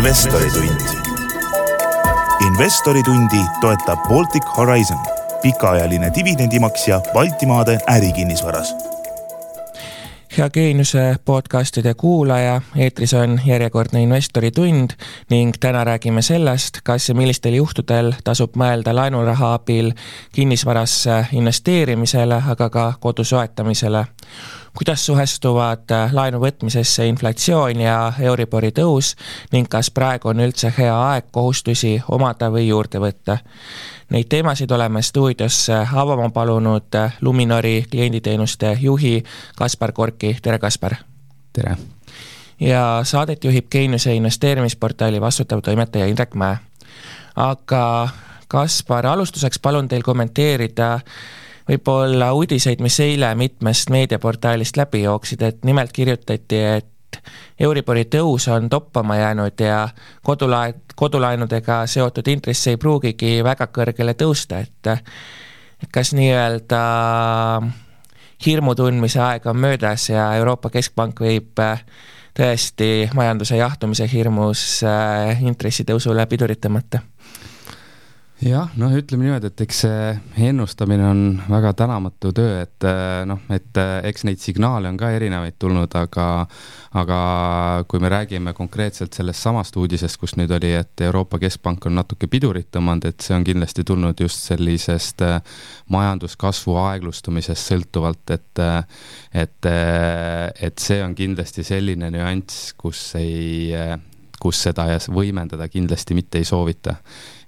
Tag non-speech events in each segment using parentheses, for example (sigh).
investoritund. investoritundi toetab Baltic Horizon, pikaajaline dividendimaksja Baltimaade ärikinnisvaras hea Geeniuse podcastide kuulaja, eetris on järjekordne investoritund ning täna räägime sellest, kas ja millistel juhtudel tasub mõelda laenuraha abil kinnisvarasse investeerimisele, aga ka kodu soetamisele. kuidas suhestuvad laenu võtmisesse inflatsioon ja Euribori tõus ning kas praegu on üldse hea aeg kohustusi omada või juurde võtta Neid teemasid oleme stuudiosse avama palunud Luminori klienditeenuste juhi Kaspar Korki, tere Kaspar! tere! ja saadet juhib Geeniuse investeerimisportaali vastutav toimetaja Indrek Mäe. aga Kaspar, alustuseks palun teil kommenteerida võib-olla uudiseid, mis eile mitmest meediaportaalist läbi jooksid, et nimelt kirjutati, et Euribori tõus on toppama jäänud ja kodulaen, kodulaenudega seotud intress ei pruugigi väga kõrgele tõusta, et et kas nii-öelda hirmu tundmise aeg on möödas ja Euroopa Keskpank võib tõesti majanduse jahtumise hirmus äh, intressitõusule pidurit tõmmata jah, noh, ütleme niimoodi, et eks see ennustamine on väga tänamatu töö, et eh, noh, et eh, eks neid signaale on ka erinevaid tulnud, aga aga kui me räägime konkreetselt sellest samast uudisest, kus nüüd oli, et Euroopa Keskpank on natuke pidurit tõmmanud, et see on kindlasti tulnud just sellisest eh, majanduskasvu aeglustumisest sõltuvalt, et et, et see on kindlasti selline nüanss, kus ei, kus seda võimendada kindlasti mitte ei soovita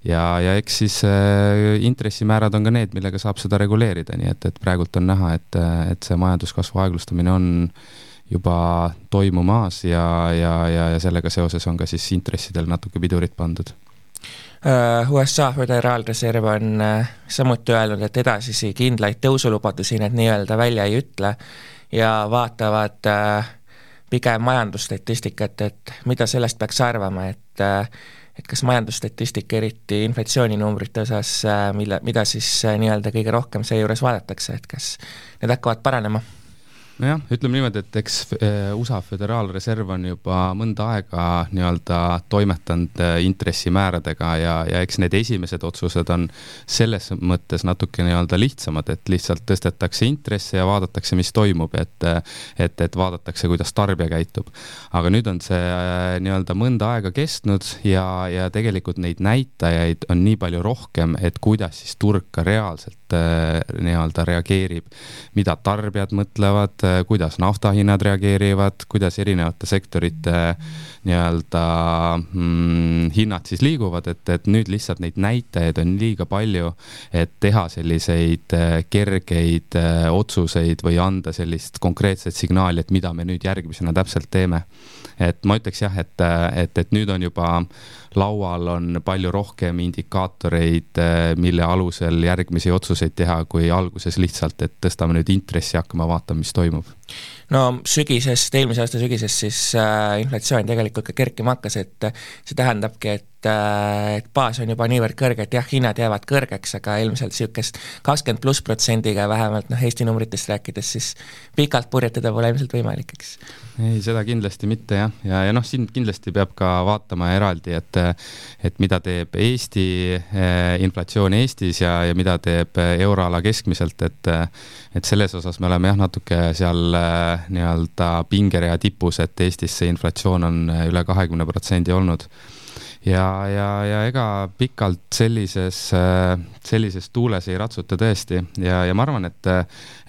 ja, ja eks siis äh, intressimäärad on ka need, millega saab seda reguleerida, nii et, et praegult on näha, et, et see majanduskasvu aeglustamine on juba toimumas ja, ja, ja, ja sellega seoses on ka siis intressidel natuke pidurit pandud. Äh, USA Föderaalreserv on äh, samuti öelnud, et edasisi kindlaid tõusulubadusi need nii-öelda välja ei ütle ja vaatavad pigem majandusstatistikat, et mida sellest peaks arvama, et et kas majandusstatistika, eriti inflatsiooninumbrite osas, äh, mille, mida siis äh, nii-öelda kõige rohkem seejuures vaadatakse, et kas need hakkavad paranema? Nojah, ütleme niimoodi, et eks eh, USA Föderaalreserv on juba mõnda aega nii-öelda toimetanud eh, intressimääradega ja, ja eks need esimesed otsused on selles mõttes natuke nii-öelda lihtsamad, et lihtsalt tõstetakse intresse ja vaadatakse, mis toimub, et et, et vaadatakse, kuidas tarbija käitub. aga nüüd on see eh, nii-öelda mõnda aega kestnud ja, ja tegelikult neid näitajaid on nii palju rohkem, et kuidas siis turg ka reaalselt nii-öelda reageerib, mida tarbijad mõtlevad, kuidas naftahinnad reageerivad, kuidas erinevate sektorite nii-öelda mm, hinnad siis liiguvad, et, et nüüd lihtsalt neid näitajaid on liiga palju, et teha selliseid äh, kergeid äh, otsuseid või anda sellist konkreetset signaali, et mida me nüüd järgmisena täpselt teeme. Et ma ütleks jah, et, et, et nüüd on juba laual on palju rohkem indikaatoreid, mille alusel järgmisi otsuseid teha, kui alguses lihtsalt, et tõstame nüüd intressi, hakkame vaatama, mis toimub no sügisest, eelmise aasta sügisest siis äh, inflatsioon tegelikult ka kerkima hakkas, et see tähendabki, et äh, et baas on juba niivõrd kõrge, et jah, hinnad jäävad kõrgeks, aga ilmselt niisugust kakskümmend pluss protsendiga vähemalt noh, Eesti numbritest rääkides, siis pikalt purjetada pole ilmselt võimalik, eks. ei, seda kindlasti mitte jah, ja, ja noh, siin kindlasti peab ka vaatama eraldi, et et mida teeb Eesti eh, inflatsioon Eestis ja, ja mida teeb euroala keskmiselt, et et selles osas me oleme jah, natuke seal eh, nii-öelda pingerea tipus, et Eestis see inflatsioon on üle kahekümne protsendi olnud ja, ja, ja ega pikalt sellises, sellises tuules ei ratsuta tõesti ja, ja ma arvan, et,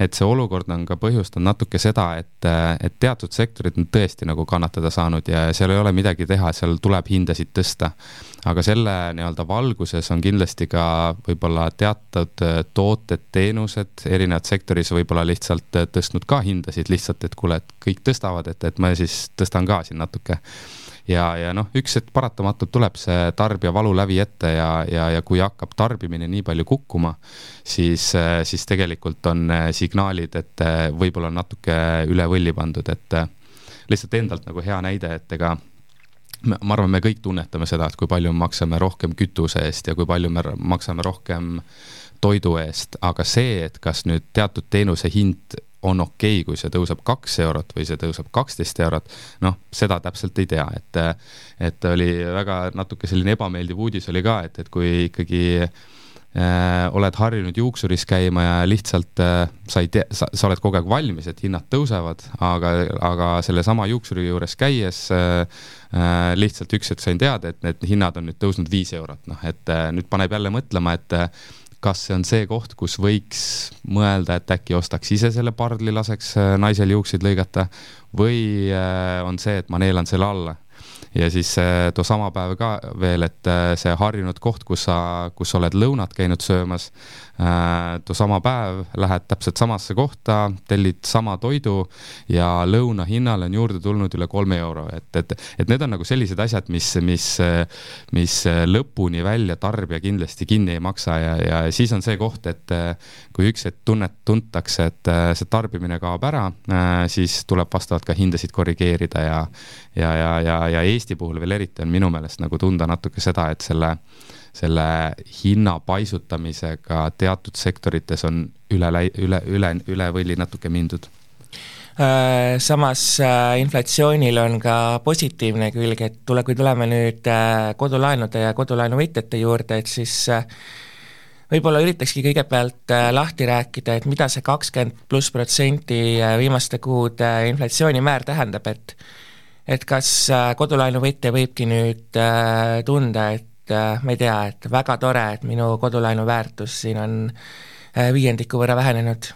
et see olukord on ka põhjustanud natuke seda, et, et teatud sektorid on tõesti nagu kannatada saanud ja seal ei ole midagi teha, seal tuleb hindasid tõsta. aga selle nii-öelda valguses on kindlasti ka võib-olla teatud tooted, teenused erinevad sektoris võib-olla lihtsalt tõstnud ka hindasid lihtsalt, et kuule, et kõik tõstavad, et, et ma siis tõstan ka siin natuke ja, ja noh, üks hetk paratamatult tuleb see tarbija valu läbi ette ja, ja, ja kui hakkab tarbimine nii palju kukkuma, siis, siis tegelikult on signaalid, et võib-olla on natuke üle võlli pandud, et lihtsalt endalt nagu hea näide, et ega ma arvan, me kõik tunnetame seda, et kui palju me maksame rohkem kütuse eest ja kui palju me maksame rohkem toidu eest, aga see, et kas nüüd teatud teenuse hind on okei okay,, kui see tõuseb kaks eurot või see tõuseb kaksteist eurot, noh, seda täpselt ei tea, et et oli väga natuke selline ebameeldiv uudis oli ka, et, et kui ikkagi äh, oled harjunud juuksuris käima ja lihtsalt äh, sa ei tea, sa, sa oled kogu aeg valmis, et hinnad tõusevad, aga, aga sellesama juuksuri juures käies äh, äh, lihtsalt üks hetk sain teada, et need hinnad on nüüd tõusnud viis eurot, noh et äh, nüüd paneb jälle mõtlema, et kas see on see koht, kus võiks mõelda, et äkki ostaks ise selle pardli, laseks äh, naisel juukseid lõigata või äh, on see, et ma neelan selle alla. Ja siis äh, too sama päev ka veel, et see harjunud koht, kus sa, kus sa oled lõunat käinud söömas, too sama päev lähed täpselt samasse kohta, tellid sama toidu ja lõuna hinnale on juurde tulnud üle kolme euro, et, et, et need on nagu sellised asjad, mis, mis, mis lõpuni välja tarbija kindlasti kinni ei maksa ja, ja siis on see koht, et kui üks hetk tunnet, tuntakse, et see tarbimine kaob ära, siis tuleb vastavalt ka hindasid korrigeerida ja ja, ja, ja, ja Eesti puhul veel eriti on minu meelest nagu tunda natuke seda, et selle selle hinna paisutamisega teatud sektorites on üle, üle, üle, üle võlli natuke mindud. Äh, samas äh, inflatsioonil on ka positiivne külg, et tule, kui tuleme nüüd äh, kodulaenude ja kodulaenuvõtjate juurde, et siis võib-olla üritakski kõigepealt lahti rääkida, et mida see kakskümmend pluss protsenti viimaste kuude inflatsioonimäär tähendab, et et kas kodulaenuvõtja võibki nüüd tunda, et et äh, ma ei tea, et väga tore, et minu kodulaenu väärtus siin on äh, viiendiku võrra vähenenud.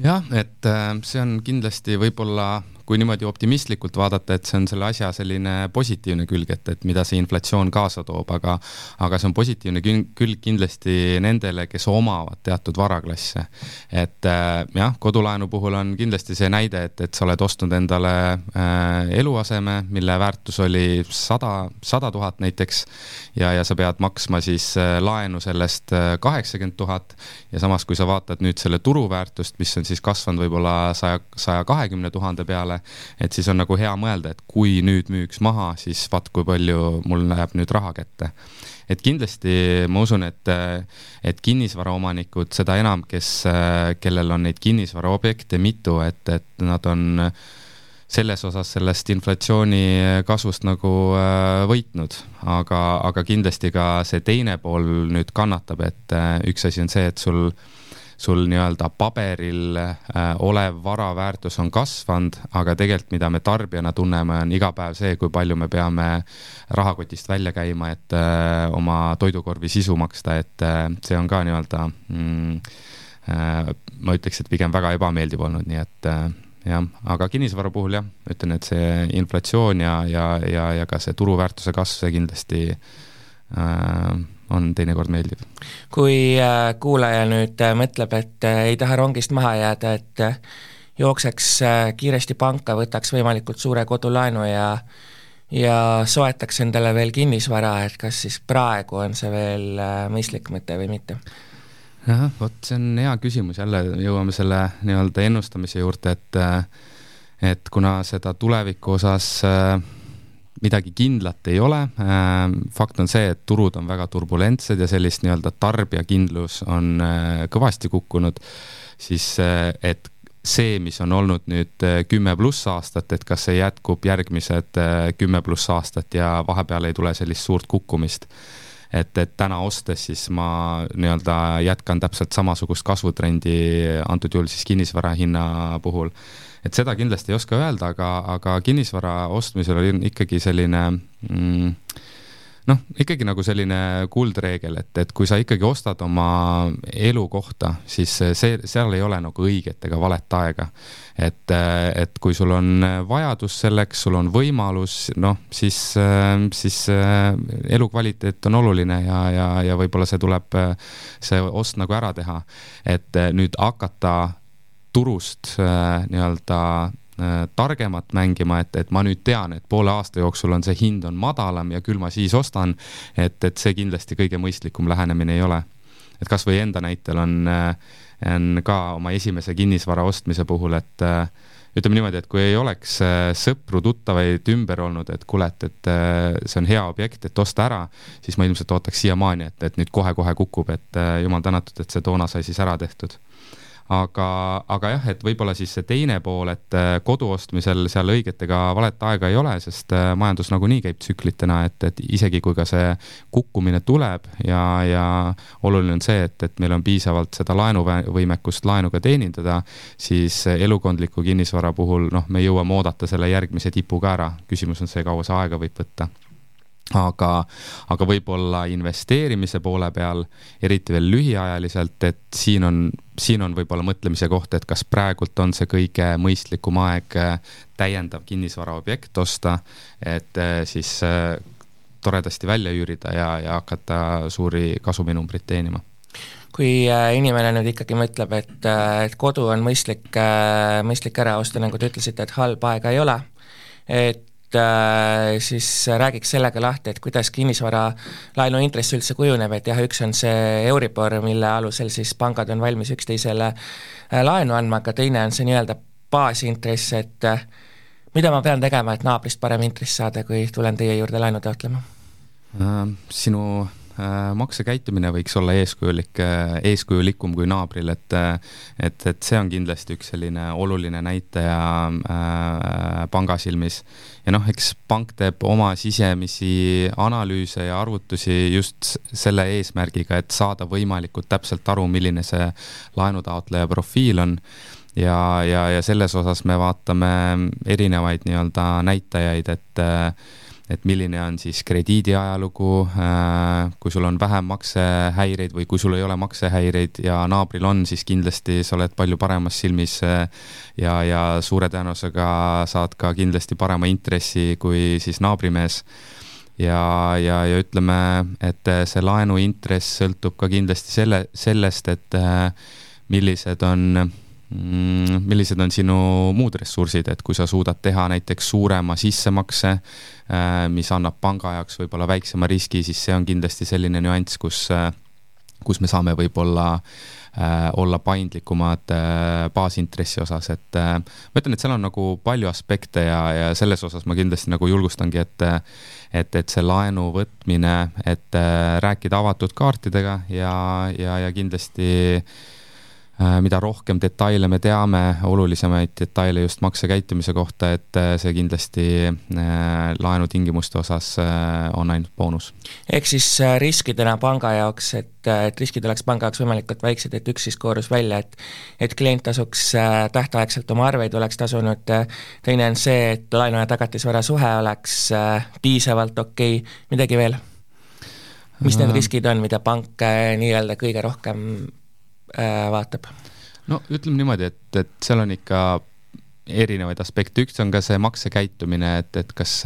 jah, et äh, see on kindlasti võib-olla kui niimoodi optimistlikult vaadata, et see on selle asja selline positiivne külg, et, et mida see inflatsioon kaasa toob, aga aga see on positiivne külg kindlasti nendele, kes omavad teatud varaklasse. et äh, jah, kodulaenu puhul on kindlasti see näide, et, et sa oled ostnud endale äh, eluaseme, mille väärtus oli sada, sada tuhat näiteks ja, ja sa pead maksma siis äh, laenu sellest äh, kaheksakümmend tuhat ja samas, kui sa vaatad nüüd selle turuväärtust, mis on siis kasvanud võib-olla saja, saja kahekümne tuhande peale, et siis on nagu hea mõelda, et kui nüüd müüks maha, siis vaat kui palju mul läheb nüüd raha kätte. et kindlasti ma usun, et, et kinnisvaraomanikud, seda enam, kes, kellel on neid kinnisvaraobjekte mitu, et, et nad on selles osas sellest inflatsiooni kasvust nagu äh, võitnud, aga, aga kindlasti ka see teine pool nüüd kannatab, et äh, üks asi on see, et sul sul nii-öelda paberil äh, olev vara väärtus on kasvanud, aga tegelikult, mida me tarbijana tunneme, on iga päev see, kui palju me peame rahakotist välja käima, et äh, oma toidukorvi sisu maksta, et äh, see on ka nii-öelda mm, ma ütleks, et pigem väga ebameeldiv olnud, nii et jah, aga kinnisvara puhul jah, ütlen, et see inflatsioon ja, ja, ja, ja ka see turuväärtuse kasv, see kindlasti äh, on teinekord meeldiv. kui äh, kuulaja nüüd äh, mõtleb, et äh, ei taha rongist maha jääda, et jookseks kiiresti panka, võtaks võimalikult suure kodulaenu ja ja soetaks endale veel kinnisvara, et kas siis praegu on see veel mõistlik mõte või mitte? jah, vot see on hea küsimus, jälle jõuame selle nii-öelda ennustamise juurde, et et kuna seda tuleviku osas äh, midagi kindlat ei ole. Ähm, fakt on see, et turud on väga turbulentsed ja sellist nii-öelda tarbijakindlus on äh, kõvasti kukkunud, siis äh, et see, mis on olnud nüüd äh, kümme pluss aastat, et kas see jätkub järgmised kümme pluss aastat ja vahepeal ei tule sellist suurt kukkumist. et, et täna ostes siis ma nii-öelda jätkan täpselt samasugust kasvutrendi, antud juhul siis kinnisvara hinna puhul et seda kindlasti ei oska öelda, aga, aga kinnisvara ostmisel oli ikkagi selline mm, noh, ikkagi nagu selline kuldreegel, et, et kui sa ikkagi ostad oma elukohta, siis see, seal ei ole nagu õiget ega valet aega. et, et kui sul on vajadus selleks, sul on võimalus, noh, siis, siis elukvaliteet on oluline ja, ja, ja võib-olla see tuleb, see ost nagu ära teha. et nüüd hakata turust äh, nii-öelda äh, targemat mängima, et, et ma nüüd tean, et poole aasta jooksul on see hind on madalam ja küll ma siis ostan, et, et see kindlasti kõige mõistlikum lähenemine ei ole. et kas või enda näitel on, äh, on ka oma esimese kinnisvara ostmise puhul, et ütleme niimoodi, et kui ei oleks sõpru-tuttavaid ümber olnud, et kuule, et, et see on hea objekt, et osta ära, siis ma ilmselt ootaks siiamaani, et, et nüüd kohe-kohe kukub, et jumal tänatud, et see toona sai siis ära tehtud aga, aga jah, et võib-olla siis see teine pool, et äh, kodu ostmisel seal õiget ega valet aega ei ole, sest äh, majandus nagunii käib tsüklitena, et, et isegi kui ka see kukkumine tuleb ja, ja oluline on see, et, et meil on piisavalt seda laenuvõimekust laenu ka teenindada, siis elukondliku kinnisvara puhul noh, me jõuame oodata selle järgmise tipu ka ära, küsimus on see, kaua see aega võib võtta aga, aga võib-olla investeerimise poole peal, eriti veel lühiajaliselt, et siin on, siin on võib-olla mõtlemise koht, et kas praegult on see kõige mõistlikum aeg äh, täiendav kinnisvaraobjekt osta, et äh, siis äh, toredasti välja üürida ja, ja hakata suuri kasuminumbreid teenima. Kui inimene nüüd ikkagi mõtleb, et, et kodu on mõistlik, mõistlik ära osta, nagu te ütlesite, et halba aega ei ole, et siis räägiks sellega lahti, et kuidas kinnisvaralaenu intress üldse kujuneb, et jah, üks on see Euribor, mille alusel siis pangad on valmis üksteisele äh, laenu andma, aga teine on see nii-öelda baasintress, et äh, mida ma pean tegema, et naabrist parem intress saada, kui tulen teie juurde laenu taotlema? Sinu Äh, maksekäitumine võiks olla eeskujulik, äh, eeskujulikum kui naabril, et et, et see on kindlasti üks selline oluline näitaja äh, panga silmis. ja noh, eks pank teeb oma sisemisi analüüse ja arvutusi just selle eesmärgiga, et saada võimalikult täpselt aru, milline see laenutaotleja profiil on ja, ja, ja selles osas me vaatame erinevaid nii-öelda näitajaid, et äh, et milline on siis krediidiajalugu, äh, kui sul on vähem maksehäireid või kui sul ei ole maksehäireid ja naabril on, siis kindlasti sa oled palju paremas silmis äh, ja, ja suure tõenäosusega saad ka kindlasti parema intressi kui siis naabrimees. Ja, ja, ja ütleme, et see laenuintress sõltub ka kindlasti selle, sellest, et äh, millised on Mm, millised on sinu muud ressursid, et kui sa suudad teha näiteks suurema sissemakse, äh, mis annab panga jaoks võib-olla väiksema riski, siis see on kindlasti selline nüanss, kus, äh, kus me saame võib-olla äh, olla paindlikumad baasintressi osas, et ma ütlen, et seal on nagu palju aspekte ja, ja selles osas ma kindlasti nagu julgustangi, et et, et see laenu võtmine, et rääkida avatud kaartidega ja, ja, ja kindlasti äh, Äh, mida rohkem detaile me teame, olulisemaid detaile just maksekäitumise kohta, et äh, see kindlasti äh, laenutingimuste osas on ainult boonus. ehk siis riskidena panga jaoks, et, et riskid oleks panga jaoks võimalikult väiksed, et üks siis koorus välja, et et klient tasuks tähtaegselt oma arveid, oleks tasunud, teine on see, et laenu ja tagatisvara suhe oleks piisavalt okei okay., midagi veel? mis need riskid on, mida pank nii-öelda kõige rohkem Äh, vaatab? no ütleme niimoodi, et, et seal on ikka erinevaid aspekte, üks on ka see maksekäitumine, et, et kas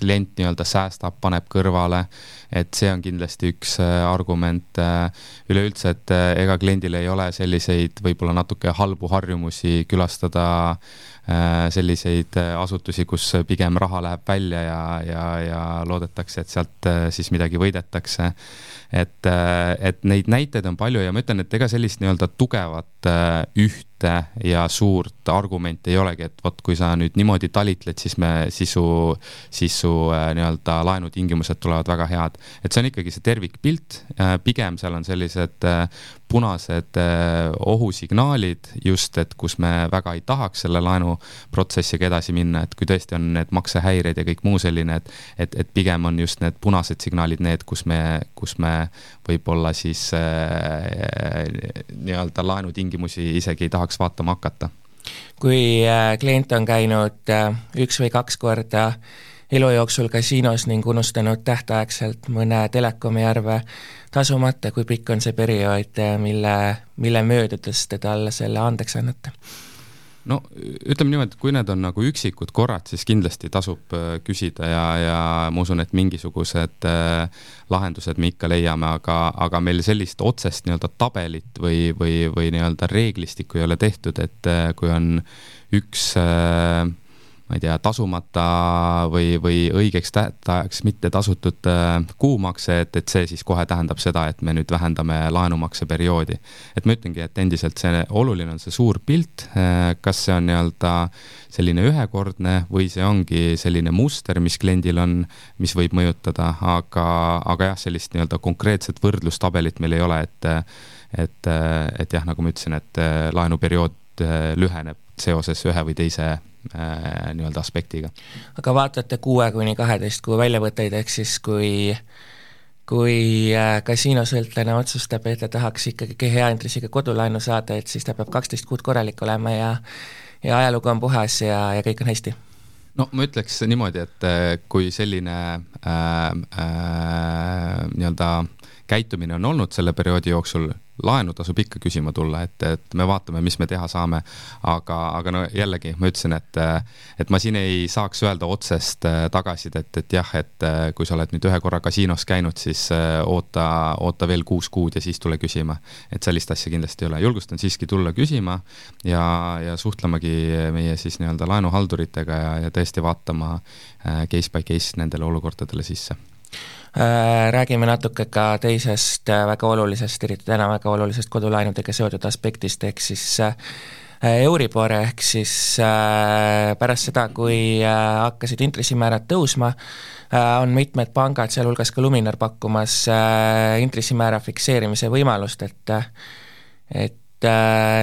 klient nii-öelda säästab, paneb kõrvale, et see on kindlasti üks äh, argument. Äh, üleüldse, et ega kliendil ei ole selliseid võib-olla natuke halbu harjumusi külastada selliseid asutusi, kus pigem raha läheb välja ja, ja, ja loodetakse, et sealt siis midagi võidetakse. Et, äh, et neid näiteid on palju ja ma ütlen, et ega sellist nii-öelda tugevat äh, ühte ja suurt argumenti ei olegi, et vot kui sa nüüd niimoodi talitled, siis me, siis su, siis su äh, nii-öelda laenutingimused tulevad väga head. et see on ikkagi see tervikpilt, pigem seal on sellised punased ohusignaalid just, et kus me väga ei tahaks selle laenuprotsessiga edasi minna, et kui tõesti on need maksehäired ja kõik muu selline, et et, et pigem on just need punased signaalid need, kus me, kus me võib-olla siis äh, nii-öelda laenutingimusi isegi ei tahaks vaatama hakata. kui äh, klient on käinud äh, üks või kaks korda elu jooksul kasiinos ning unustanud tähtaegselt mõne telekomi arve tasumata, kui pikk on see periood, mille, mille möödudes te talle selle andeks annate? No ütleme niimoodi, et kui need on nagu üksikud korrad, siis kindlasti tasub äh, küsida ja, ja ma usun, et mingisugused äh, lahendused me ikka leiame, aga, aga meil sellist otsest nii-öelda tabelit või, või, või nii-öelda reeglistikku ei ole tehtud, et äh, kui on üks äh, ma ei tea, tasumata või, või õigeks tähtajaks mitte tasutud äh, kuumakse, et, et see siis kohe tähendab seda, et me nüüd vähendame laenumakseperioodi. et ma ütlengi, et endiselt see oluline on see suur pilt, äh, kas see on nii-öelda selline ühekordne või see ongi selline muster, mis kliendil on, mis võib mõjutada, aga, aga jah, sellist nii-öelda konkreetset võrdlustabelit meil ei ole, et et, et jah, nagu ma ütlesin, et laenuperiood lüheneb seoses ühe või teise nii-öelda aspektiga. aga vaatate kuue kuni kaheteist kuu väljavõtteid, ehk siis kui kui kasiinosõltlane otsustab, et ta tahaks ikkagi hea intressiga kodulaenu saada, et siis ta peab kaksteist kuud korralik olema ja ja ajalugu on puhas ja, ja kõik on hästi no ma ütleks niimoodi, et äh, kui selline äh, äh, nii-öelda käitumine on olnud selle perioodi jooksul, laenu tasub ikka küsima tulla, et, et me vaatame, mis me teha saame. aga, aga no jällegi ma ütlesin, et, et ma siin ei saaks öelda otsest äh, tagasisidet, et jah, et äh, kui sa oled nüüd ühe korra kasiinos käinud, siis äh, oota, oota veel kuus kuud ja siis tule küsima. et sellist asja kindlasti ei ole, julgustan siiski tulla küsima ja, ja suhtlemagi meie siis nii-öelda laenuhalduritega ja, ja tõesti vaatama case by case nendele olukordadele sisse räägime natuke ka teisest äh, väga olulisest, eriti täna väga olulisest kodulaenudega seotud aspektist, ehk siis äh, Euribor, ehk siis pärast seda, kui hakkasid intressimäärad tõusma, on mitmed pangad, sealhulgas ka Luminor, pakkumas intressimäära fikseerimise võimalust, et et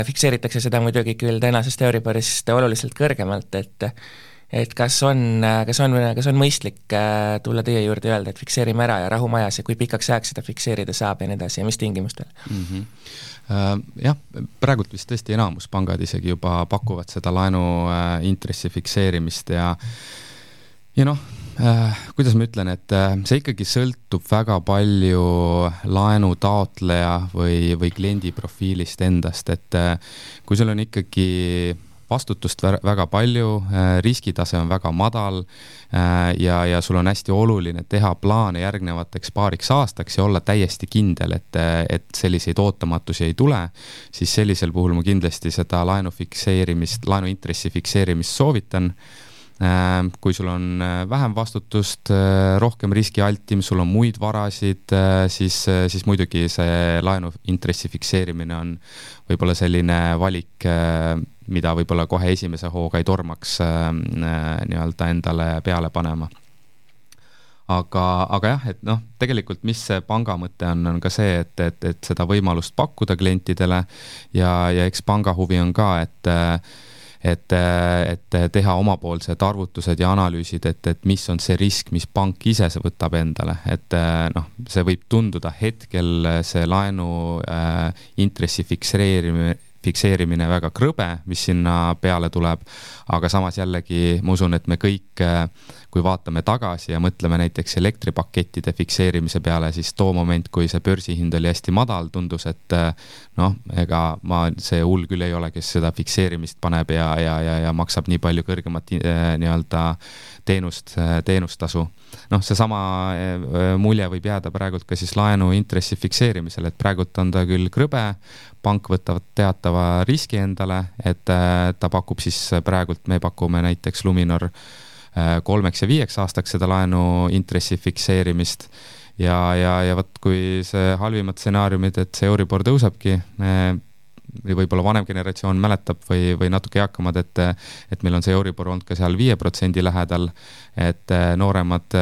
fikseeritakse seda muidugi küll tänasest Euriborist oluliselt kõrgemalt, et et kas on, kas on, kas on mõistlik äh, tulla teie juurde ja öelda, et fikseerime ära ja rahu majas ja kui pikaks ajaks seda fikseerida saab ja nii edasi ja mis tingimustel mm? -hmm. Jah, praegult vist tõesti enamus pangad isegi juba pakuvad seda laenu äh, intressi fikseerimist ja ja noh, kuidas ma ütlen, et see ikkagi sõltub väga palju laenu taotleja või, või kliendi profiilist endast, et kui sul on ikkagi vastutust väga palju, äh, riskitase on väga madal äh, ja, ja sul on hästi oluline teha plaane järgnevateks paariks aastaks ja olla täiesti kindel, et, et selliseid ootamatusi ei tule, siis sellisel puhul ma kindlasti seda laenu fikseerimist, laenuintressi fikseerimist soovitan kui sul on vähem vastutust, rohkem riskialtim, sul on muid varasid, siis, siis muidugi see laenu intressi fikseerimine on võib-olla selline valik, mida võib-olla kohe esimese hooga ei tormaks äh, nii-öelda endale peale panema. Aga, aga jah, et noh, tegelikult mis see panga mõte on, on ka see, et, et, et seda võimalust pakkuda klientidele ja, ja eks panga huvi on ka, et et, et teha omapoolsed arvutused ja analüüsid, et, et mis on see risk, mis pank ise võtab endale, et noh, see võib tunduda hetkel see laenu äh, intressi fikseerimine fikseerimine väga krõbe, mis sinna peale tuleb, aga samas jällegi ma usun, et me kõik, kui vaatame tagasi ja mõtleme näiteks elektripakettide fikseerimise peale, siis too moment, kui see börsihind oli hästi madal, tundus, et noh, ega ma, see hull küll ei ole, kes seda fikseerimist paneb ja, ja, ja, ja maksab nii palju kõrgemat nii-öelda teenust, teenustasu. noh, seesama mulje võib jääda praegult ka siis laenu intressi fikseerimisel, et praegult on ta küll krõbe, pank võtab teatava riski endale, et ta pakub siis praegult, me pakume näiteks Luminor kolmeks ja viieks aastaks seda laenu intressi fikseerimist. Ja, ja, ja vot, kui see halvimad stsenaariumid, et see Euribor tõusebki, või võib-olla vanem generatsioon mäletab või, või natuke eakamad, et et meil on see Euribor olnud ka seal viie protsendi lähedal, et nooremad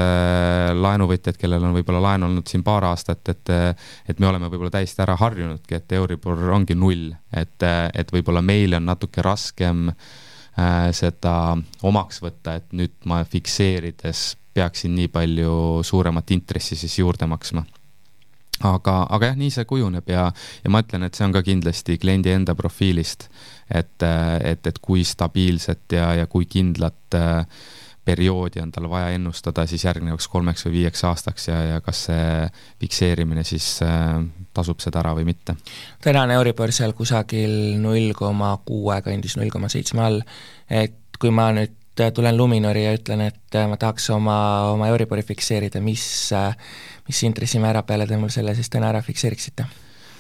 laenuvõtjad, kellel on võib-olla laen olnud siin paar aastat, et et me oleme võib-olla täiesti ära harjunudki, et Euribor ongi null, et, et võib-olla meil on natuke raskem äh, seda omaks võtta, et nüüd ma fikseerides peaksin nii palju suuremat intressi siis juurde maksma. Aga, aga jah, nii see kujuneb ja, ja ma ütlen, et see on ka kindlasti kliendi enda profiilist, et, et, et kui stabiilset ja, ja kui kindlat äh, perioodi on tal vaja ennustada siis järgnevaks kolmeks või viieks aastaks ja, ja kas see fikseerimine siis äh, tasub seda ära või mitte. tänane Euribor seal kusagil null koma kuue kandis, null koma seitsme all, et kui ma nüüd tulen Luminori ja ütlen, et ma tahaks oma, oma Euribori fikseerida, mis mis intressimäära peale te mul selle siis täna ära fikseeriksite?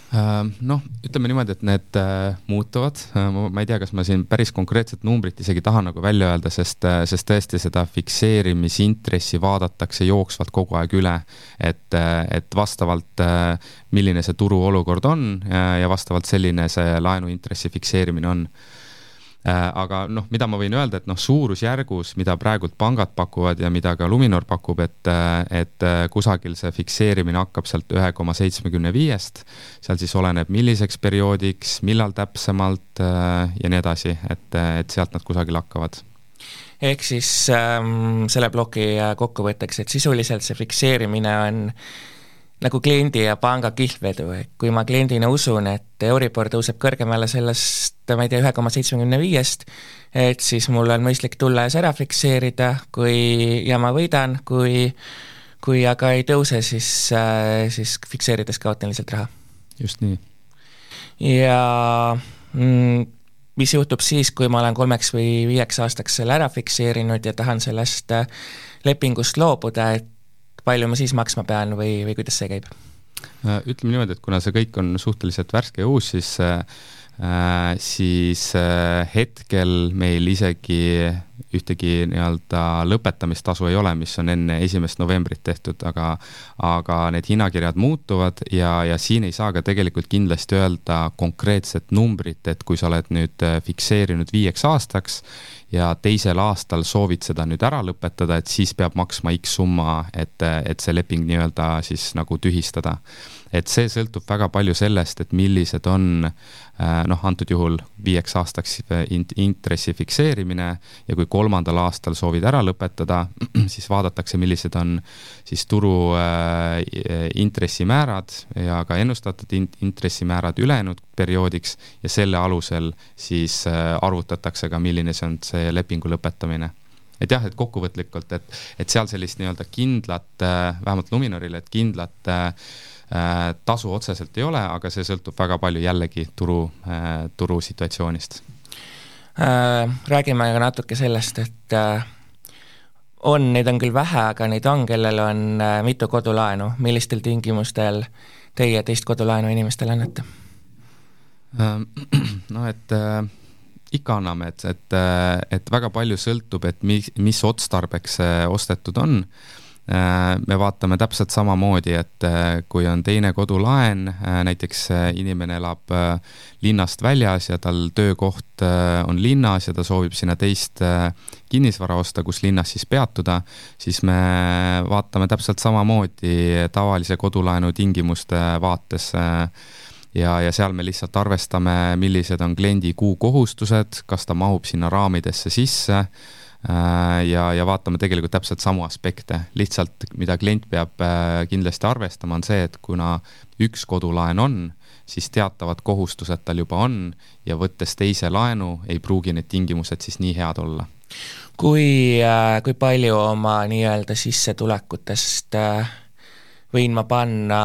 Äh, noh, ütleme niimoodi, et need äh, muutuvad, äh, ma ei tea, kas ma siin päris konkreetset numbrit isegi tahan nagu välja öelda, sest, sest tõesti seda fikseerimisintressi vaadatakse jooksvalt kogu aeg üle. et, et vastavalt, milline see turuolukord on ja, vastavalt selline see laenuintressi fikseerimine on aga noh, mida ma võin öelda, et noh, suurusjärgus, mida praegult pangad pakuvad ja mida ka Luminor pakub, et, et kusagil see fikseerimine hakkab sealt ühe koma seitsmekümne viiest, seal siis oleneb, milliseks perioodiks, millal täpsemalt ja nii edasi, et, et sealt nad kusagil hakkavad. Ehk siis ähm, selle ploki kokkuvõtteks, et sisuliselt see fikseerimine on nagu kliendi ja panga kihlvedu, et kui ma kliendina usun, et Euribor tõuseb kõrgemale sellest, ma ei tea, ühe koma seitsmekümne viiest, et siis mul on mõistlik tulla ja see ära fikseerida, kui, ja ma võidan, kui kui aga ei tõuse, siis, äh, siis fikseerides kaotan lihtsalt raha. just nii. ja mm, mis juhtub siis, kui ma olen kolmeks või viieks aastaks selle ära fikseerinud ja tahan sellest äh, lepingust loobuda, et palju ma siis maksma pean või, või kuidas see käib? Äh, ütleme niimoodi, et kuna see kõik on suhteliselt värske ja uus, siis äh, siis äh, hetkel meil isegi ühtegi nii-öelda lõpetamistasu ei ole, mis on enne esimest novembrit tehtud, aga aga need hinnakirjad muutuvad ja, ja siin ei saa ka tegelikult kindlasti öelda konkreetset numbrit, et kui sa oled nüüd äh, fikseerinud viieks aastaks ja teisel aastal soovid seda nüüd ära lõpetada, et siis peab maksma X summa, et, et see leping nii-öelda siis nagu tühistada. et see sõltub väga palju sellest, et millised on äh, noh, antud juhul viieks aastaks int-, intressi fikseerimine ja kui kolmandal aastal soovid ära lõpetada, (clears throat) siis vaadatakse, millised on siis turu äh, intressimäärad ja ka ennustatud int-, intressimäärad ülejäänud perioodiks ja selle alusel siis äh, arvutatakse ka, milline see on see lepingu lõpetamine. et jah, et kokkuvõtlikult, et, et seal sellist nii-öelda kindlat, äh, vähemalt Luminorile, et kindlat äh, äh, tasu otseselt ei ole, aga see sõltub väga palju jällegi turu, turusituatsioonist. Räägime ka natuke sellest, et on, neid on küll vähe, aga neid on, kellel on mitu kodulaenu, millistel tingimustel teie teist kodulaenu inimestele annate? (clears throat) No et ikka anname, et, et, et väga palju sõltub, et mis, mis otstarbeks see ostetud on. Me vaatame täpselt samamoodi, et kui on teine kodulaen, näiteks inimene elab linnast väljas ja tal töökoht on linnas ja ta soovib sinna teist kinnisvara osta, kus linnas siis peatuda, siis me vaatame täpselt samamoodi tavalise kodulaenu tingimuste vaates ja, ja seal me lihtsalt arvestame, millised on kliendi kuukohustused, kas ta mahub sinna raamidesse sisse äh, ja, ja vaatame tegelikult täpselt samu aspekte, lihtsalt mida klient peab äh, kindlasti arvestama, on see, et kuna üks kodulaen on, siis teatavad kohustused tal juba on ja võttes teise laenu, ei pruugi need tingimused siis nii head olla. kui, äh, kui palju oma nii-öelda sissetulekutest võin ma panna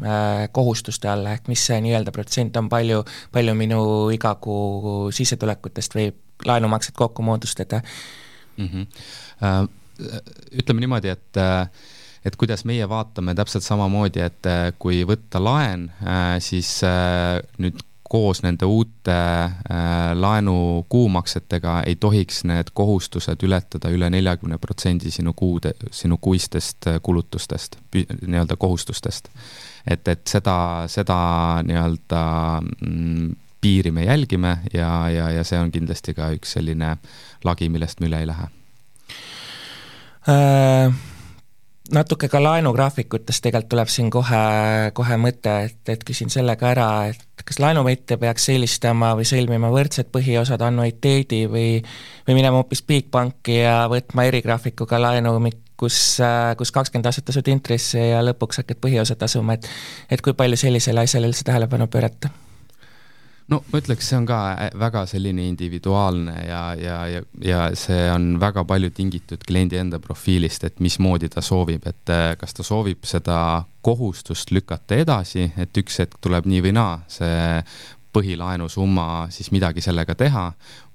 Äh, kohustuste alla, ehk mis see nii-öelda protsent on, palju, palju minu iga kuu sissetulekutest võib laenumakset kokku moodustada mm? -hmm. Ütleme niimoodi, et et kuidas meie vaatame täpselt samamoodi, et kui võtta laen, siis nüüd koos nende uute äh, laenu kuumaksetega ei tohiks need kohustused ületada üle neljakümne protsendi sinu kuude, sinu kuistest kulutustest, nii-öelda kohustustest et, et seda, seda nii-öelda mm, piiri me jälgime ja, ja, ja see on kindlasti ka üks selline lagi, millest me üle ei lähe äh,. natuke ka laenugraafikutest tegelikult tuleb siin kohe, kohe mõte, et, et küsin selle ka ära, et kas laenuvõtja peaks eelistama või sõlmima võrdsed põhiosad annuiteedi või või minema hoopis Bigbanki ja võtma erigraafikuga laenu, kus, äh, kus kakskümmend aastat tasud intressi ja lõpuks hakkad põhiosa tasuma, et et kui palju sellisele asjale üldse tähelepanu pöörata? No ma ütleks, see on ka äh, väga selline individuaalne ja, ja, ja, ja see on väga palju tingitud kliendi enda profiilist, et mismoodi ta soovib, et äh, kas ta soovib seda kohustust lükata edasi, et üks hetk tuleb nii või naa, see põhilaenusumma, siis midagi sellega teha,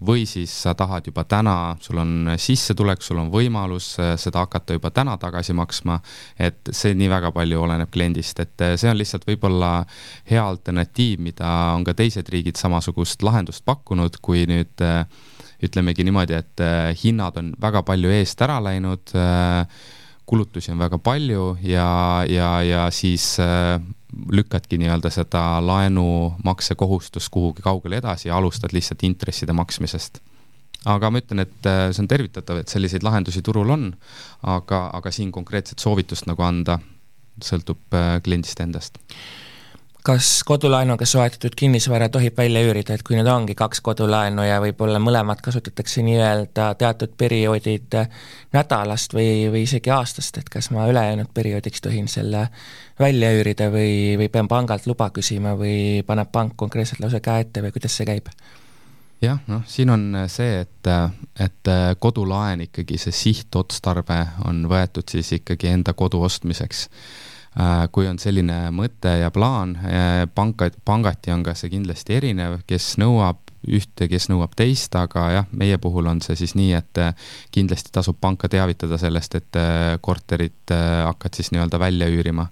või siis sa tahad juba täna, sul on sissetulek, sul on võimalus äh, seda hakata juba täna tagasi maksma, et see nii väga palju oleneb kliendist, et äh, see on lihtsalt võib-olla hea alternatiiv, mida on ka teised riigid samasugust lahendust pakkunud, kui nüüd äh, ütlemegi niimoodi, et hinnad on väga palju eest ära läinud, kulutusi on väga palju ja, ja, ja siis lükkadki nii-öelda seda laenumaksekohustust kuhugi kaugele edasi ja alustad lihtsalt intresside maksmisest. Aga ma ütlen, et see on tervitatav, et selliseid lahendusi turul on, aga, aga siin konkreetset soovitust nagu anda, sõltub kliendist endast kas kodulaenuga soetatud kinnisvara tohib välja üürida, et kui nüüd ongi kaks kodulaenu ja võib-olla mõlemad kasutatakse nii-öelda teatud perioodid nädalast või, või isegi aastast, et kas ma ülejäänud perioodiks tohin selle välja üürida või, või pean pangalt luba küsima või paneb pank konkreetselt lausa käe ette või kuidas see käib? jah, noh, siin on see, et, et kodulaen ikkagi, see sihtotstarve on võetud siis ikkagi enda kodu ostmiseks kui on selline mõte ja plaan, äh, panka, pangati on ka see kindlasti erinev, kes nõuab ühte, kes nõuab teist, aga jah, meie puhul on see siis nii, et äh, kindlasti tasub panka teavitada sellest, et korterit hakkad siis nii-öelda välja üürima.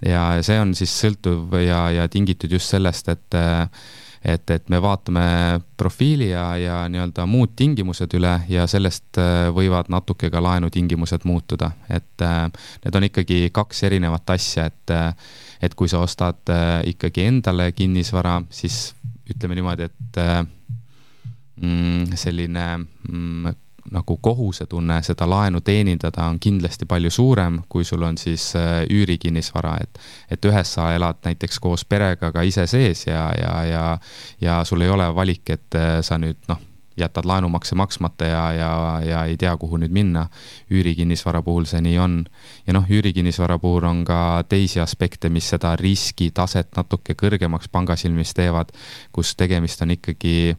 ja see on siis sõltuv ja, ja tingitud just sellest, et et, et me vaatame profiili ja, ja nii-öelda muud tingimused üle ja sellest äh, võivad natuke ka laenutingimused muutuda, et äh, need on ikkagi kaks erinevat asja, et äh, et kui sa ostad ikkagi endale kinnisvara, siis ütleme niimoodi, et mm, selline mm, nagu kohusetunne seda laenu teenindada on kindlasti palju suurem, kui sul on siis äh, üürikinnisvara, et et ühes sa elad näiteks koos perega ka ise sees ja, ja, ja ja sul ei ole valik, et äh, sa nüüd noh, jätad laenumakse maksmata ja, ja, ja ei tea, kuhu nüüd minna. üürikinnisvara puhul see nii on. ja noh, üürikinnisvara puhul on ka teisi aspekte, mis seda riskitaset natuke kõrgemaks panga silmis teevad, kus tegemist on ikkagi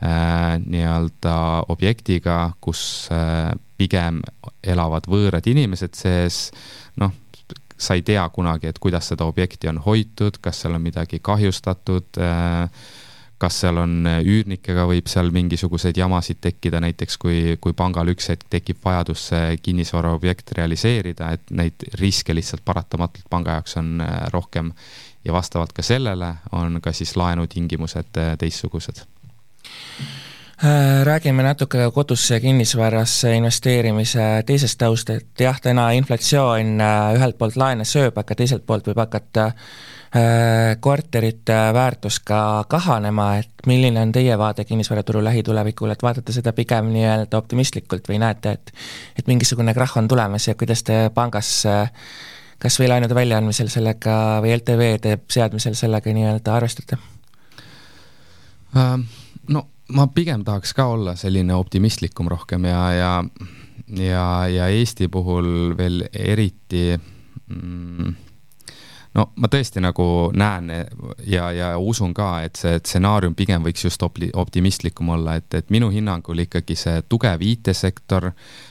nii-öelda objektiga, kus äh, pigem elavad võõrad inimesed sees, noh, sa ei tea kunagi, et kuidas seda objekti on hoitud, kas seal on midagi kahjustatud, äh, kas seal on üürnikega, võib seal mingisuguseid jamasid tekkida, näiteks kui, kui pangal üks hetk tekib vajadus see kinnisvaraobjekt realiseerida, et neid riske lihtsalt paratamatult panga jaoks on rohkem. Ja vastavalt ka sellele on ka siis laenutingimused teistsugused. Äh, räägime natuke kodusse kinnisvarasse investeerimise teisest taust, et jah, täna inflatsioon äh, ühelt poolt laene sööb, aga teiselt poolt võib hakata äh, korterite väärtus ka kahanema, et milline on teie vaade kinnisvaraturu lähitulevikule, et vaatate seda pigem nii-öelda optimistlikult või näete, et et mingisugune krahh on tulemas ja kuidas te pangas kas või laenude väljaandmisel sellega või LTV-de seadmisel sellega nii-öelda arvestate um.? Ma pigem tahaks ka olla selline optimistlikum rohkem ja, ja, ja, ja Eesti puhul veel eriti mm, no ma tõesti nagu näen ja, ja usun ka, et see stsenaarium pigem võiks just opli-, optimistlikum olla, et, et minu hinnangul ikkagi see tugev IT-sektor,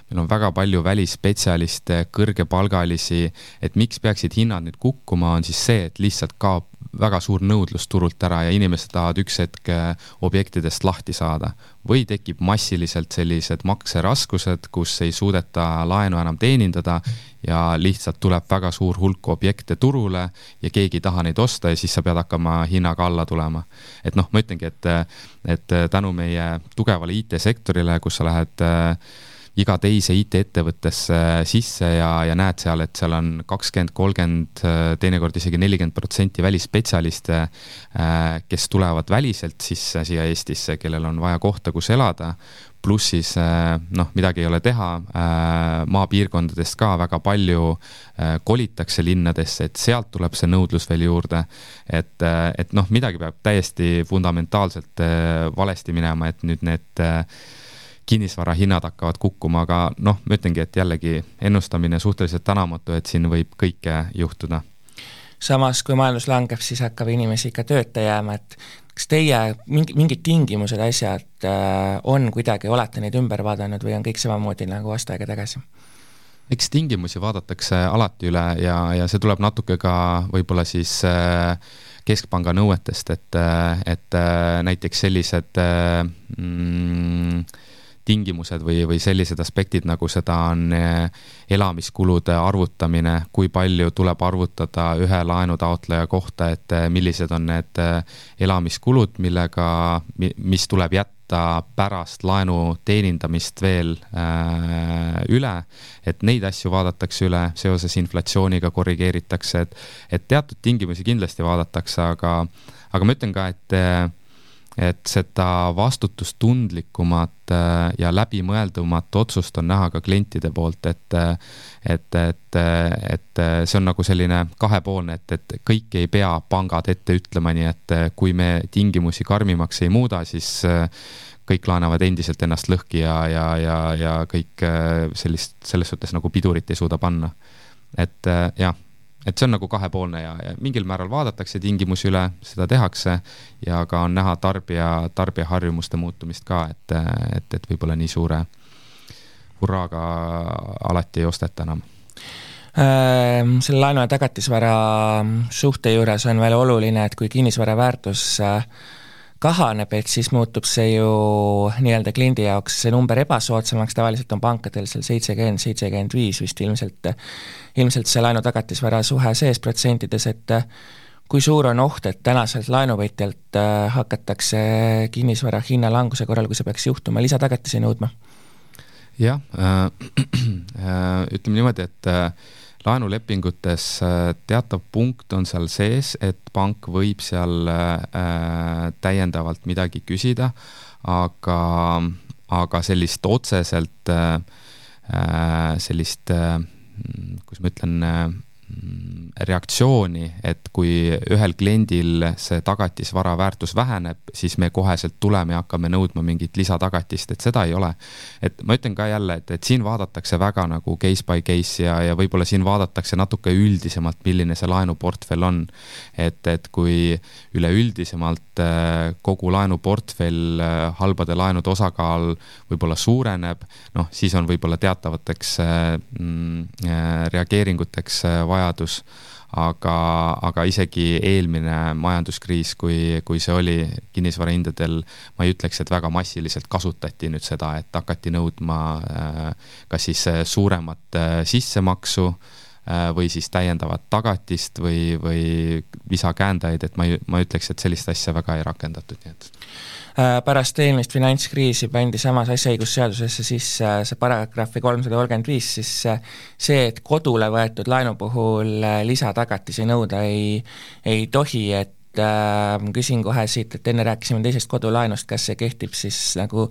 meil on väga palju välisspetsialiste, kõrgepalgalisi, et miks peaksid hinnad nüüd kukkuma, on siis see, et lihtsalt kaob väga suur nõudlus turult ära ja inimesed tahavad üks hetk äh, objektidest lahti saada. või tekib massiliselt sellised makseraskused, kus ei suudeta laenu enam teenindada ja lihtsalt tuleb väga suur hulk objekte turule ja keegi ei taha neid osta ja siis sa pead hakkama hinnaga alla tulema. et noh, ma ütlengi, et, et tänu meie tugevale IT-sektorile, kus sa lähed äh, iga teise IT-ettevõttesse sisse ja, ja näed seal, et seal on kakskümmend, kolmkümmend, teinekord isegi nelikümmend protsenti välisspetsialiste, äh, kes tulevad väliselt sisse siia Eestisse, kellel on vaja kohta, kus elada, pluss siis äh, noh, midagi ei ole teha, äh, maapiirkondadest ka väga palju kolitakse linnadesse, et sealt tuleb see nõudlus veel juurde. et, et noh, midagi peab täiesti fundamentaalselt valesti minema, et nüüd need kinnisvara hinnad hakkavad kukkuma, aga noh, ma ütlengi, et jällegi ennustamine suhteliselt tänamatu, et siin võib kõike juhtuda. samas, kui majandus langeb, siis hakkab inimesi ikka tööta jääma, et kas teie mingi, mingid tingimused, asjad äh, on kuidagi, olete neid ümber vaadanud või on kõik samamoodi nagu aasta aega tagasi? eks tingimusi vaadatakse alati üle ja, ja see tuleb natuke ka võib-olla siis äh, keskpanga nõuetest, et, äh, et äh, näiteks sellised äh, mm, tingimused või, või sellised aspektid, nagu seda on eh, elamiskulude arvutamine, kui palju tuleb arvutada ühe laenutaotleja kohta, et eh, millised on need eh, elamiskulud, millega, mis tuleb jätta pärast laenu teenindamist veel äh, üle, et neid asju vaadatakse üle, seoses inflatsiooniga korrigeeritakse, et et teatud tingimusi kindlasti vaadatakse, aga aga ma ütlen ka, et et seda vastutustundlikumat äh, ja läbimõeldumat otsust on näha ka klientide poolt, et et, et, et see on nagu selline kahepoolne, et, et kõike ei pea pangad ette ütlema, nii et kui me tingimusi karmimaks ei muuda, siis äh, kõik laenavad endiselt ennast lõhki ja, ja, ja, ja kõik äh, sellist, selles suhtes nagu pidurit ei suuda panna. et jah et see on nagu kahepoolne ja, ja mingil määral vaadatakse tingimusi üle, seda tehakse ja ka on näha tarbija, tarbijaharjumuste muutumist ka, et, et, et võib-olla nii suure hurraaga alati ei osteta enam. Ehm, selle laenu ja tagatisvara suhte juures on veel oluline, et kui kinnisvara väärtus kahaneb, et siis muutub see ju nii-öelda kliendi jaoks see number ebasoodsamaks, tavaliselt on pankadel seal seitsekümmend, seitsekümmend viis vist ilmselt, ilmselt see laenu-tagatisvara suhe sees protsentides, et kui suur on oht, et tänaselt laenuvõtjalt äh, hakatakse kinnisvara hinna languse korral, kui see peaks juhtuma, lisatagatisi nõudma? jah äh,, (clears throat) äh, ütleme niimoodi, et äh, laenulepingutes äh, teatav punkt on seal sees, et pank võib seal äh, täiendavalt midagi küsida, aga, aga sellist otseselt äh, sellist, kuidas ma ütlen, reaktsiooni, et kui ühel kliendil see tagatisvara väärtus väheneb, siis me koheselt tuleme ja hakkame nõudma mingit lisatagatist, et seda ei ole. et ma ütlen ka jälle, et, et siin vaadatakse väga nagu case by case ja, ja võib-olla siin vaadatakse natuke üldisemalt, milline see laenuportfell on. et, et kui üleüldisemalt äh, kogu laenuportfell, äh, halbade laenude osakaal võib-olla suureneb, noh, siis on võib-olla teatavateks äh, mm, reageeringuteks vajadus aga, aga isegi eelmine majanduskriis, kui, kui see oli kinnisvarahindadel, ma ei ütleks, et väga massiliselt kasutati nüüd seda, et hakati nõudma äh, kas siis äh, suuremat äh, sissemaksu või siis täiendavat tagatist või, või lisakäendajaid, et ma ei, ma ütleks, et sellist asja väga ei rakendatud, nii et. Äh, pärast eelmist finantskriisi pandi samas asjaõigusseadusesse sisse äh, see paragrahvi kolmsada kolmkümmend viis, siis äh, see, et kodule võetud laenu puhul lisatagatisi nõuda ei, ei tohi, et äh, küsin kohe siit, et enne rääkisime teisest kodulaenust, kas see kehtib siis nagu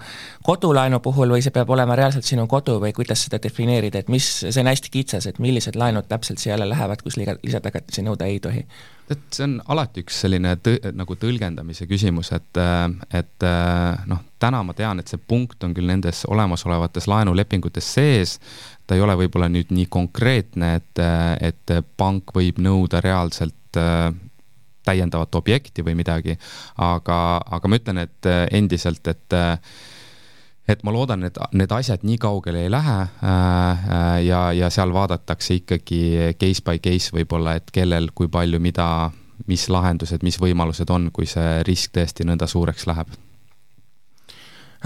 kodulaenu puhul või see peab olema reaalselt sinu kodu või kuidas seda defineerida, et mis, see on hästi kitsas, et millised laenud täpselt siia alla lähevad, kus liiga, lisatagatisi nõuda ei tohi? et see on alati üks selline tõ-, nagu tõlgendamise küsimus, et, et noh, täna ma tean, et see punkt on küll nendes olemasolevates laenulepingutes sees, ta ei ole võib-olla nüüd nii konkreetne, et, et pank võib nõuda reaalselt täiendavat objekti või midagi, aga, aga ma ütlen, et endiselt, et et ma loodan, et need asjad nii kaugele ei lähe äh, äh, ja, ja seal vaadatakse ikkagi case by case võib-olla, et kellel, kui palju, mida, mis lahendused, mis võimalused on, kui see risk tõesti nõnda suureks läheb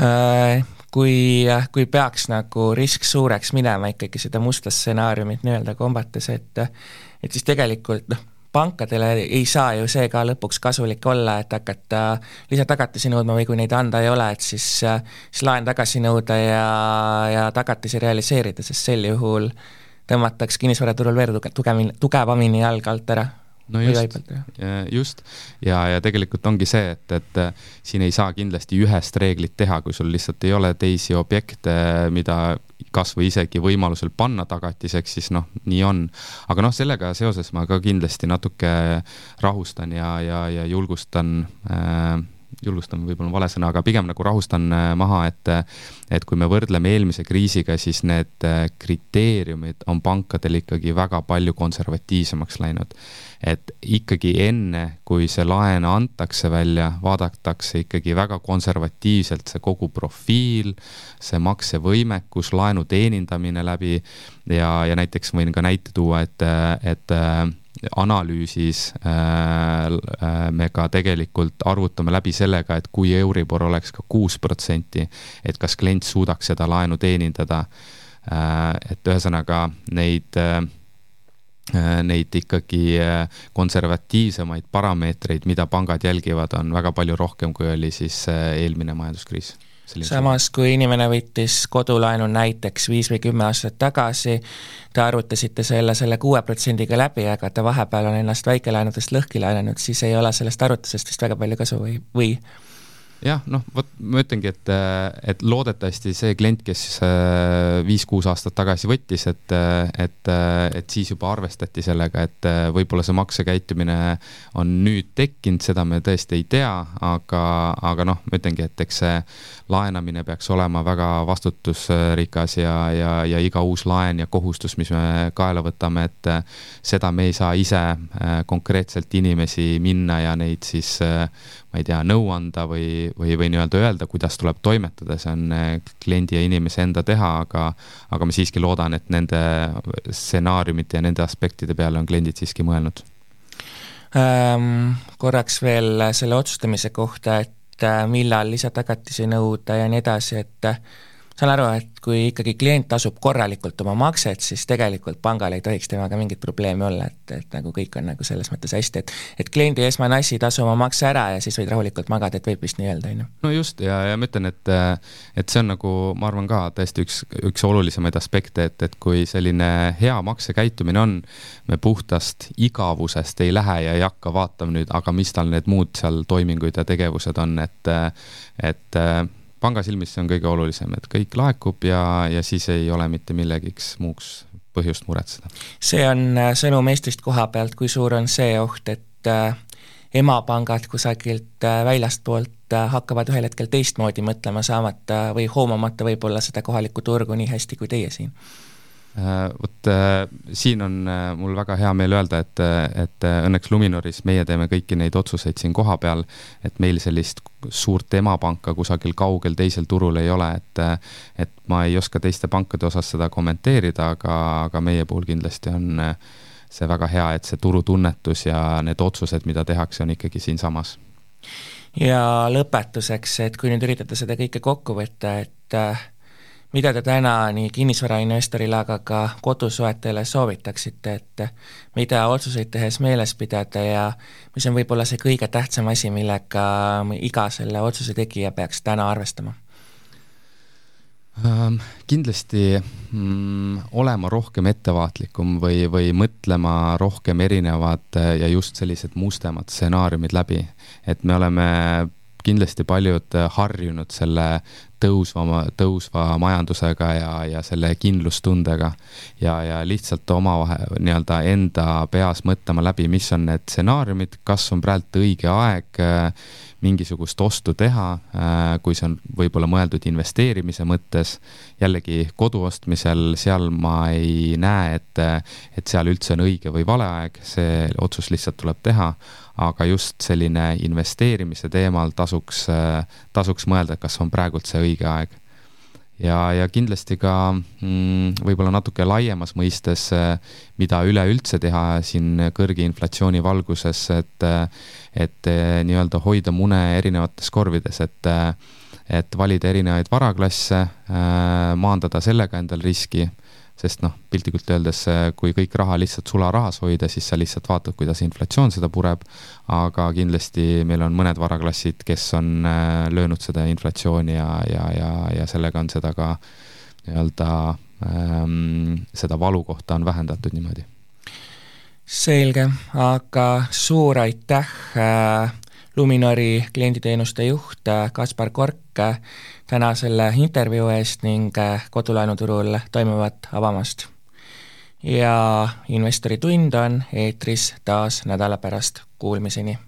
äh,? Kui, kui peaks nagu risk suureks minema ikkagi seda musta stsenaariumit nii-öelda kombates, et et siis tegelikult noh, pankadele ei saa ju see ka lõpuks kasulik olla, et hakata lisatagatisi nõudma või kui neid anda ei ole, et siis, siis laen tagasi nõuda ja, ja tagatisi realiseerida, sest sel juhul tõmmatakse kinnisvaraturul veel tuge-, tugevamini, tugevamini jalg alt ära no just, just. Ja, ja tegelikult ongi see, et, et äh, siin ei saa kindlasti ühest reeglit teha, kui sul lihtsalt ei ole teisi objekte, mida kas või isegi võimalusel panna tagatiseks, siis noh, nii on. aga noh, sellega seoses ma ka kindlasti natuke rahustan ja, ja, ja julgustan äh, julgustan võib-olla vale sõna, aga pigem nagu rahustan äh, maha, et et kui me võrdleme eelmise kriisiga, siis need äh, kriteeriumid on pankadel ikkagi väga palju konservatiivsemaks läinud. et ikkagi enne, kui see laen antakse välja, vaadatakse ikkagi väga konservatiivselt see kogu profiil, see maksevõimekus, laenu teenindamine läbi ja, ja näiteks võin ka näite tuua, et, et analüüsis äh, äh, me ka tegelikult arvutame läbi sellega, et kui Euribor oleks ka kuus protsenti, et kas klient suudaks seda laenu teenindada. Äh, et ühesõnaga neid neid ikkagi konservatiivsemaid parameetreid, mida pangad jälgivad, on väga palju rohkem, kui oli siis eelmine majanduskriis samas, kui inimene võttis kodulaenu näiteks viis või kümme aastat tagasi, te arvutasite selle selle kuue protsendiga läbi, aga ta vahepeal on ennast väikelaenudest lõhki laenanud, siis ei ole sellest arvutusest vist väga palju kasu või, või? jah, noh, vot ma ütlengi, et, et loodetavasti see klient, kes äh, viis-kuus aastat tagasi võttis, et, et, et siis juba arvestati sellega, et võib-olla see maksekäitumine on nüüd tekkinud, seda me tõesti ei tea, aga, aga noh, ma ütlengi, et eks see laenamine peaks olema väga vastutusrikas ja, ja, ja iga uus laen ja kohustus, mis me kaela võtame, et seda me ei saa ise äh, konkreetselt inimesi minna ja neid siis ma ei tea, nõu anda või, või, või nii-öelda öelda, kuidas tuleb toimetada, see on eh, kliendi ja inimese enda teha, aga aga ma siiski loodan, et nende stsenaariumite ja nende aspektide peale on kliendid siiski mõelnud ähm,. Korraks veel selle otsustamise kohta, et millal lisatagatisi nõuda ja nii edasi, et saan aru, et kui ikkagi klient tasub korralikult oma makset, siis tegelikult pangal ei tohiks temaga mingit probleemi olla, et, et nagu kõik on nagu selles mõttes hästi, et et kliendi esmane asi, tasu oma makse ära ja siis võid rahulikult magada, et võib vist nii öelda, on ju. no just, ja, ja ma ütlen, et et see on nagu, ma arvan ka tõesti üks, üks olulisemaid aspekte, et, et kui selline hea maksekäitumine on, me puhtast igavusest ei lähe ja ei hakka vaatama nüüd, aga mis tal need muud seal toimingud ja tegevused on, et et panga silmis see on kõige olulisem, et kõik laekub ja, ja siis ei ole mitte millegiks muuks põhjust muretseda. see on äh, sõnum Eestist koha pealt, kui suur on see oht, et äh, emapangad kusagilt äh, väljastpoolt hakkavad ühel hetkel teistmoodi mõtlema, saamata või hoomamata võib-olla seda kohalikku turgu nii hästi kui teie siin vot äh, siin on äh, mul väga hea meel öelda, et, et õnneks Luminoris meie teeme kõiki neid otsuseid siin kohapeal, et meil sellist suurt emapanka kusagil kaugel teisel turul ei ole, et et ma ei oska teiste pankade osas seda kommenteerida, aga, aga meie puhul kindlasti on see väga hea, et see turutunnetus ja need otsused, mida tehakse, on ikkagi siinsamas. ja lõpetuseks, et kui nüüd üritada seda kõike kokku võtta, et äh, mida te täna nii kinnisvarainvestorile, aga ka kodusoetajale soovitaksite, et mida otsuseid tehes meeles pidada ja mis on võib-olla see kõige tähtsam asi, millega iga selle otsuse tegija peaks täna arvestama? Ähm, kindlasti mm, olema rohkem ettevaatlikum või, või mõtlema rohkem erinevad ja just sellised mustemad stsenaariumid läbi. et me oleme kindlasti paljud harjunud selle tõusva, tõusva majandusega ja, ja selle kindlustundega. ja, ja lihtsalt omavahel nii-öelda enda peas mõtlema läbi, mis on need stsenaariumid, kas on praegu õige aeg äh, mingisugust ostu teha, äh, kui see on võib-olla mõeldud investeerimise mõttes. jällegi kodu ostmisel, seal ma ei näe, et, et seal üldse on õige või vale aeg, see otsus lihtsalt tuleb teha aga just selline investeerimise teemal tasuks, tasuks mõelda, kas on praegult see õige aeg. Ja, ja kindlasti ka mm, võib-olla natuke laiemas mõistes, mida üleüldse teha siin kõrge inflatsiooni valguses, et, et nii-öelda hoida mune erinevates korvides, et et valida erinevaid varaklasse, maandada sellega endal riski sest noh, piltlikult öeldes, kui kõik raha lihtsalt sularahas hoida, siis sa lihtsalt vaatad, kuidas inflatsioon seda pureb, aga kindlasti meil on mõned varaklassid, kes on äh, löönud seda inflatsiooni ja, ja, ja, ja sellega on seda ka nii-öelda ähm, seda valukohta on vähendatud niimoodi. selge, aga suur aitäh äh,, Luminori klienditeenuste juht Kaspar Kork täna selle intervjuu eest ning äh, kodulaenuturul toimuvat avamast. ja investori tund on eetris taas nädala pärast, kuulmiseni